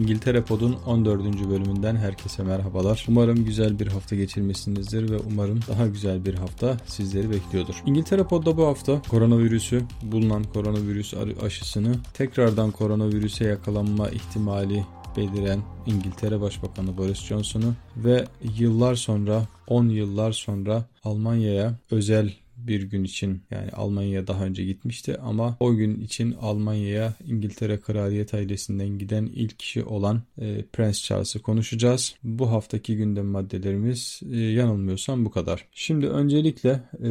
İngiltere Pod'un 14. bölümünden herkese merhabalar. Umarım güzel bir hafta geçirmişsinizdir ve umarım daha güzel bir hafta sizleri bekliyordur. İngiltere Pod'da bu hafta koronavirüsü, bulunan koronavirüs aşısını tekrardan koronavirüse yakalanma ihtimali beliren İngiltere Başbakanı Boris Johnson'u ve yıllar sonra 10 yıllar sonra Almanya'ya özel bir gün için yani Almanya'ya daha önce gitmişti ama o gün için Almanya'ya İngiltere Kraliyet ailesinden giden ilk kişi olan e, Prens Charles'ı konuşacağız. Bu haftaki gündem maddelerimiz e, yanılmıyorsam bu kadar. Şimdi öncelikle e,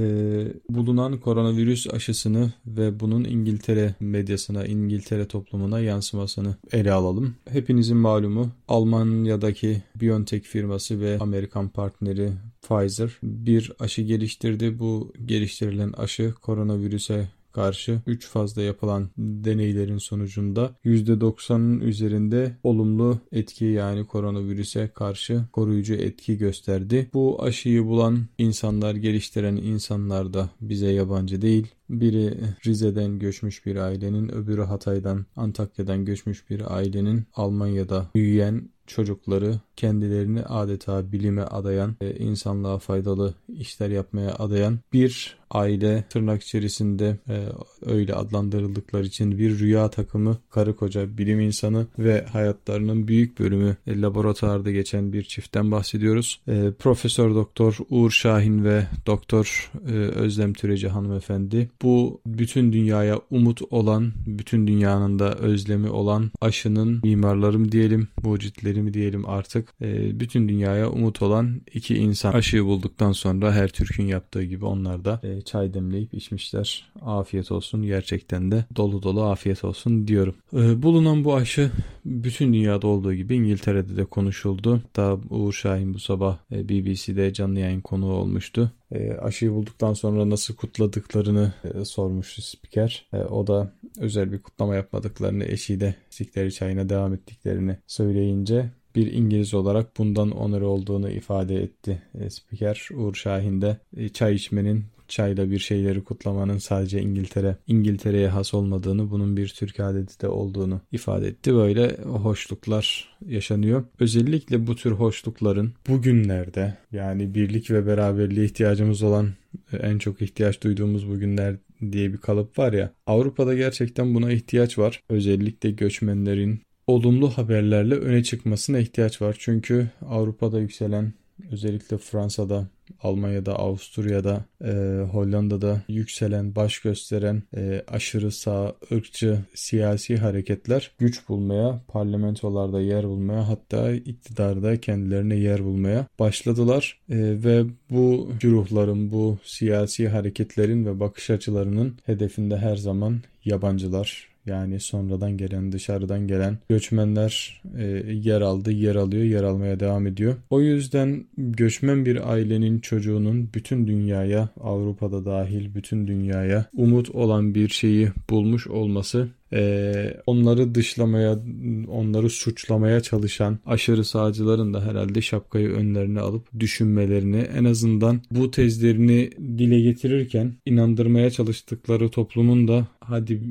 bulunan koronavirüs aşısını ve bunun İngiltere medyasına, İngiltere toplumuna yansımasını ele alalım. Hepinizin malumu Almanya'daki BioNTech firması ve Amerikan partneri Pfizer bir aşı geliştirdi. Bu geliştirilen aşı koronavirüse karşı 3 fazla yapılan deneylerin sonucunda %90'ın üzerinde olumlu etki yani koronavirüse karşı koruyucu etki gösterdi. Bu aşıyı bulan insanlar, geliştiren insanlar da bize yabancı değil. Biri Rize'den göçmüş bir ailenin, öbürü Hatay'dan, Antakya'dan göçmüş bir ailenin Almanya'da büyüyen çocukları kendilerini adeta bilime adayan, insanlığa faydalı işler yapmaya adayan bir aile tırnak içerisinde e, öyle adlandırıldıkları için bir rüya takımı karı koca bilim insanı ve hayatlarının büyük bölümü e, laboratuvarda geçen bir çiftten bahsediyoruz. E, Profesör Doktor Uğur Şahin ve Doktor e, Özlem Türeci hanımefendi bu bütün dünyaya umut olan, bütün dünyanın da özlemi olan aşının mimarları mı diyelim, mucitleri mi diyelim artık e, bütün dünyaya umut olan iki insan aşıyı bulduktan sonra her Türk'ün yaptığı gibi onlar da e, çay demleyip içmişler. Afiyet olsun gerçekten de dolu dolu afiyet olsun diyorum. E, bulunan bu aşı bütün dünyada olduğu gibi İngiltere'de de konuşuldu. Hatta Uğur Şahin bu sabah e, BBC'de canlı yayın konuğu olmuştu. E, aşıyı bulduktan sonra nasıl kutladıklarını e, sormuştu spiker. E, o da özel bir kutlama yapmadıklarını eşiyle içtikleri çayına devam ettiklerini söyleyince bir İngiliz olarak bundan onur olduğunu ifade etti e, spiker. Uğur Şahin de e, çay içmenin çayla bir şeyleri kutlamanın sadece İngiltere İngiltere'ye has olmadığını, bunun bir Türk adeti de olduğunu ifade etti. Böyle hoşluklar yaşanıyor. Özellikle bu tür hoşlukların bugünlerde yani birlik ve beraberliğe ihtiyacımız olan en çok ihtiyaç duyduğumuz bugünler diye bir kalıp var ya. Avrupa'da gerçekten buna ihtiyaç var. Özellikle göçmenlerin olumlu haberlerle öne çıkmasına ihtiyaç var. Çünkü Avrupa'da yükselen özellikle Fransa'da, Almanya'da, Avusturya'da, e, Hollanda'da yükselen, baş gösteren e, aşırı sağ, ırkçı siyasi hareketler güç bulmaya, parlamentolarda yer bulmaya hatta iktidarda kendilerine yer bulmaya başladılar. E, ve bu güruhların, bu siyasi hareketlerin ve bakış açılarının hedefinde her zaman yabancılar, yani sonradan gelen, dışarıdan gelen göçmenler e, yer aldı, yer alıyor, yer almaya devam ediyor. O yüzden göçmen bir ailenin çocuğunun bütün dünyaya, Avrupa'da dahil bütün dünyaya umut olan bir şeyi bulmuş olması e, onları dışlamaya, onları suçlamaya çalışan aşırı sağcıların da herhalde şapkayı önlerine alıp düşünmelerini en azından bu tezlerini dile getirirken inandırmaya çalıştıkları toplumun da hadi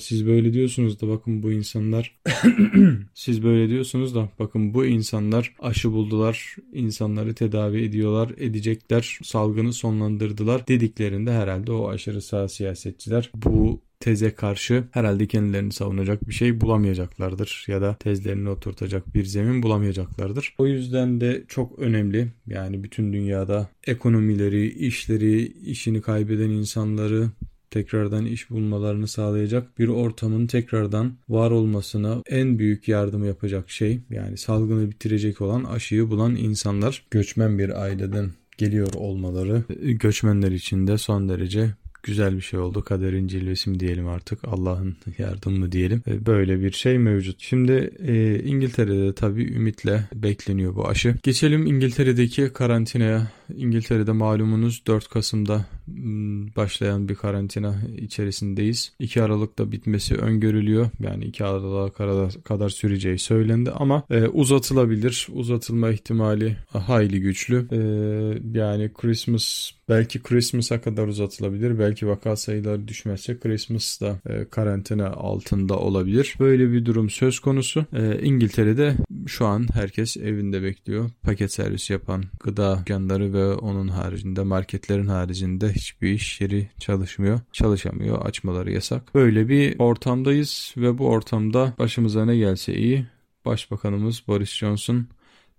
siz böyle diyorsunuz da bakın bu insanlar siz böyle diyorsunuz da bakın bu insanlar aşı buldular, insanları tedavi ediyorlar, edecekler, salgını sonlandırdılar. dediklerinde herhalde o aşırı sağ siyasetçiler bu teze karşı herhalde kendilerini savunacak bir şey bulamayacaklardır ya da tezlerini oturtacak bir zemin bulamayacaklardır. O yüzden de çok önemli yani bütün dünyada ekonomileri, işleri, işini kaybeden insanları tekrardan iş bulmalarını sağlayacak bir ortamın tekrardan var olmasına en büyük yardım yapacak şey yani salgını bitirecek olan aşıyı bulan insanlar göçmen bir aileden geliyor olmaları göçmenler için de son derece güzel bir şey oldu. Kaderin cilvesi mi diyelim artık Allah'ın yardımı diyelim. E, böyle bir şey mevcut. Şimdi e, İngiltere'de tabii ümitle bekleniyor bu aşı. Geçelim İngiltere'deki karantinaya İngiltere'de malumunuz 4 Kasım'da başlayan bir karantina içerisindeyiz. 2 Aralık'ta bitmesi öngörülüyor. Yani 2 Aralık'a kadar, süreceği söylendi ama e, uzatılabilir. Uzatılma ihtimali hayli güçlü. E, yani Christmas belki Christmas'a kadar uzatılabilir. Belki vaka sayıları düşmezse Christmas'ta e, karantina altında olabilir. Böyle bir durum söz konusu. İngiltere'de şu an herkes evinde bekliyor. Paket servis yapan gıda dükkanları ve onun haricinde marketlerin haricinde hiçbir iş yeri çalışmıyor. Çalışamıyor. Açmaları yasak. Böyle bir ortamdayız ve bu ortamda başımıza ne gelse iyi. Başbakanımız Boris Johnson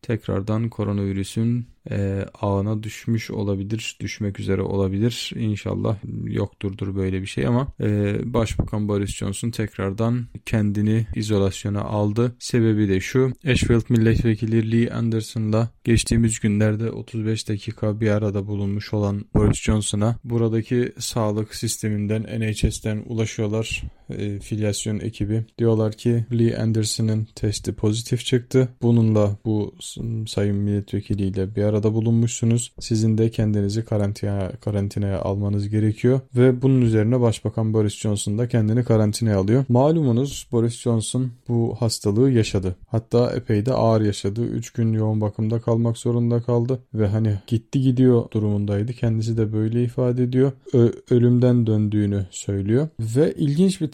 tekrardan koronavirüsün e, ağına düşmüş olabilir, düşmek üzere olabilir. İnşallah yokturdur böyle bir şey ama e, Başbakan Boris Johnson tekrardan kendini izolasyona aldı. Sebebi de şu, Ashfield Milletvekili Lee Anderson'la geçtiğimiz günlerde 35 dakika bir arada bulunmuş olan Boris Johnson'a buradaki sağlık sisteminden NHS'ten ulaşıyorlar e, filyasyon ekibi. Diyorlar ki Lee Anderson'ın testi pozitif çıktı. Bununla bu sayın milletvekiliyle bir arada bulunmuşsunuz. Sizin de kendinizi karantinaya, karantinaya almanız gerekiyor. Ve bunun üzerine Başbakan Boris Johnson da kendini karantinaya alıyor. Malumunuz Boris Johnson bu hastalığı yaşadı. Hatta epey de ağır yaşadı. 3 gün yoğun bakımda kalmak zorunda kaldı. Ve hani gitti gidiyor durumundaydı. Kendisi de böyle ifade ediyor. Ö- ölümden döndüğünü söylüyor. Ve ilginç bir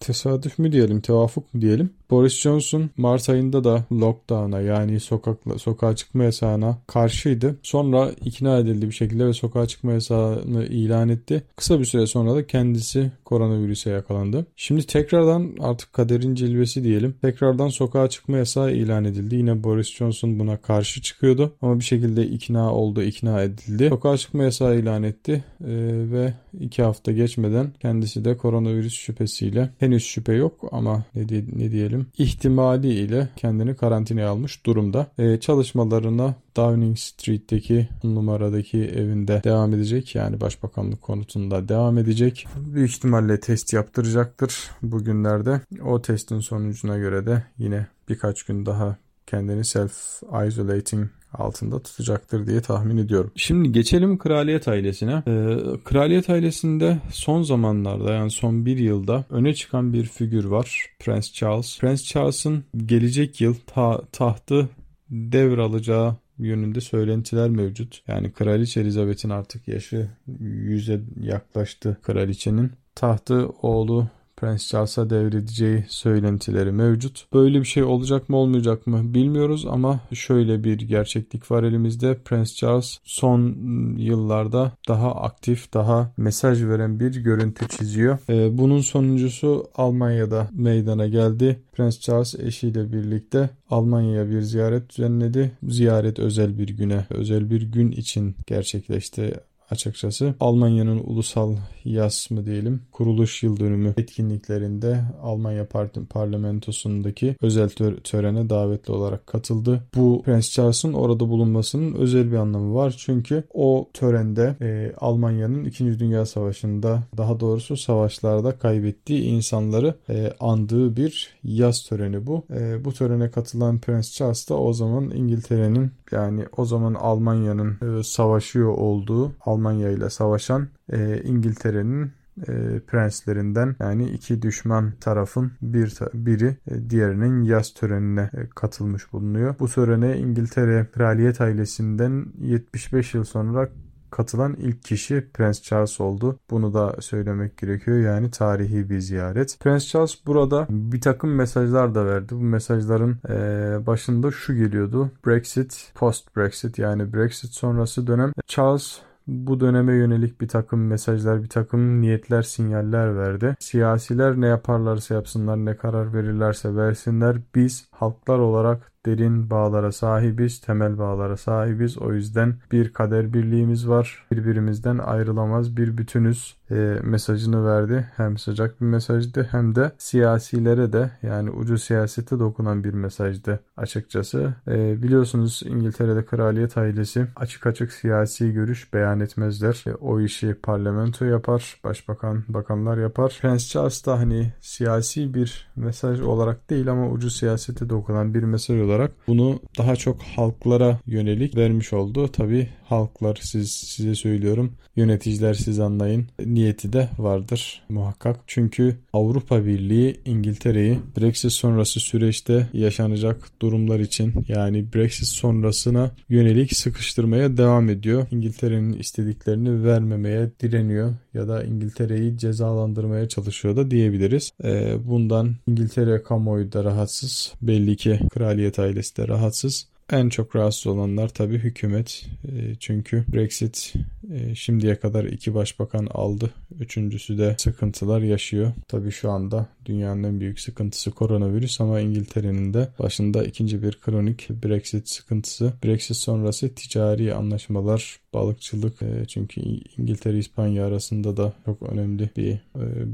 tesadüf mü diyelim, tevafuk mu diyelim. Boris Johnson Mart ayında da lockdown'a yani sokakla, sokağa çıkma yasağına karşıydı. Sonra ikna edildi bir şekilde ve sokağa çıkma yasağını ilan etti. Kısa bir süre sonra da kendisi koronavirüse yakalandı. Şimdi tekrardan artık kaderin cilvesi diyelim. Tekrardan sokağa çıkma yasağı ilan edildi. Yine Boris Johnson buna karşı çıkıyordu ama bir şekilde ikna oldu, ikna edildi. Sokağa çıkma yasağı ilan etti ee, ve iki hafta geçmeden kendisi de koronavirüs şüphesiyle henüz şüphe yok ama ne, diye, ne diyelim ihtimali ile kendini karantinaya almış durumda. Ee, çalışmalarına Downing Street'teki numaradaki evinde devam edecek. Yani başbakanlık konutunda devam edecek. Büyük ihtimalle test yaptıracaktır bugünlerde. O testin sonucuna göre de yine birkaç gün daha kendini self-isolating altında tutacaktır diye tahmin ediyorum. Şimdi geçelim kraliyet ailesine. Ee, kraliyet ailesinde son zamanlarda yani son bir yılda öne çıkan bir figür var. Prens Charles. Prens Charles'ın gelecek yıl ta tahtı devralacağı yönünde söylentiler mevcut. Yani Kraliçe Elizabeth'in artık yaşı yüze yaklaştı kraliçenin. Tahtı oğlu Prens Charles'a devredeceği söylentileri mevcut. Böyle bir şey olacak mı olmayacak mı bilmiyoruz ama şöyle bir gerçeklik var elimizde. Prens Charles son yıllarda daha aktif, daha mesaj veren bir görüntü çiziyor. Ee, bunun sonuncusu Almanya'da meydana geldi. Prens Charles eşiyle birlikte Almanya'ya bir ziyaret düzenledi. Ziyaret özel bir güne, özel bir gün için gerçekleşti açıkçası. Almanya'nın ulusal yas mı diyelim kuruluş yıl dönümü etkinliklerinde Almanya parlamentosundaki özel törene davetli olarak katıldı. Bu Prens Charles'ın orada bulunmasının özel bir anlamı var. Çünkü o törende e, Almanya'nın 2. Dünya Savaşı'nda daha doğrusu savaşlarda kaybettiği insanları e, andığı bir yaz töreni bu. E, bu törene katılan Prens Charles da o zaman İngiltere'nin yani o zaman Almanya'nın e, savaşıyor olduğu Almanya ile savaşan e, İngiltere'nin e, prenslerinden yani iki düşman tarafın bir biri e, diğerinin yaz törenine e, katılmış bulunuyor. Bu törene İngiltere kraliyet ailesinden 75 yıl sonra katılan ilk kişi Prens Charles oldu. Bunu da söylemek gerekiyor. Yani tarihi bir ziyaret. Prens Charles burada bir takım mesajlar da verdi. Bu mesajların e, başında şu geliyordu. Brexit, post Brexit yani Brexit sonrası dönem. Charles bu döneme yönelik bir takım mesajlar, bir takım niyetler, sinyaller verdi. Siyasiler ne yaparlarsa yapsınlar, ne karar verirlerse versinler. Biz halklar olarak derin bağlara sahibiz, temel bağlara sahibiz. O yüzden bir kader birliğimiz var. Birbirimizden ayrılamaz bir bütünüz e, mesajını verdi. Hem sıcak bir mesajdı hem de siyasilere de yani ucu siyasete dokunan bir mesajdı açıkçası. E, biliyorsunuz İngiltere'de kraliyet ailesi açık açık siyasi görüş beyan etmezler. E, o işi parlamento yapar, başbakan, bakanlar yapar. Prens Charles da hani siyasi bir mesaj olarak değil ama ucu siyasete dokunan bir mesaj olarak bunu daha çok halklara yönelik vermiş oldu. Tabi halklar siz size söylüyorum yöneticiler siz anlayın niyeti de vardır muhakkak. Çünkü Avrupa Birliği İngiltere'yi Brexit sonrası süreçte yaşanacak durumlar için yani Brexit sonrasına yönelik sıkıştırmaya devam ediyor. İngiltere'nin istediklerini vermemeye direniyor ya da İngiltere'yi cezalandırmaya çalışıyor da diyebiliriz. Ee, bundan İngiltere kamuoyu da rahatsız. Belli ki kraliyet ailesi de rahatsız. En çok rahatsız olanlar tabii hükümet. E, çünkü Brexit e, şimdiye kadar iki başbakan aldı. Üçüncüsü de sıkıntılar yaşıyor. Tabii şu anda dünyanın en büyük sıkıntısı koronavirüs ama İngiltere'nin de başında ikinci bir kronik Brexit sıkıntısı. Brexit sonrası ticari anlaşmalar, balıkçılık e, çünkü İngiltere İspanya arasında da çok önemli bir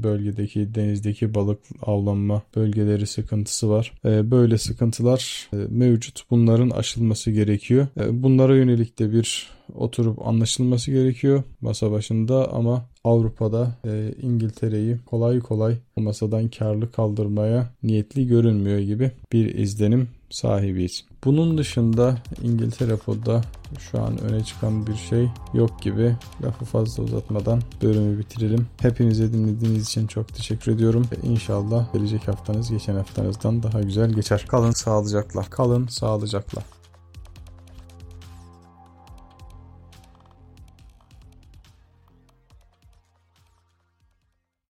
bölgedeki denizdeki balık avlanma bölgeleri sıkıntısı var. Böyle sıkıntılar mevcut. Bunların aşılması gerekiyor. E, bunlara yönelik de bir oturup anlaşılması gerekiyor masa başında ama Avrupa'da e, İngiltere'yi kolay kolay masadan karlı kaldırmaya niyetli görünmüyor gibi bir izlenim sahibiyiz. Bunun dışında İngiltere Pod'da şu an öne çıkan bir şey yok gibi. Lafı fazla uzatmadan bölümü bitirelim. Hepinize dinlediğiniz için çok teşekkür ediyorum. Ve inşallah gelecek haftanız geçen haftanızdan daha güzel geçer. Kalın sağlıcakla. Kalın sağlıcakla.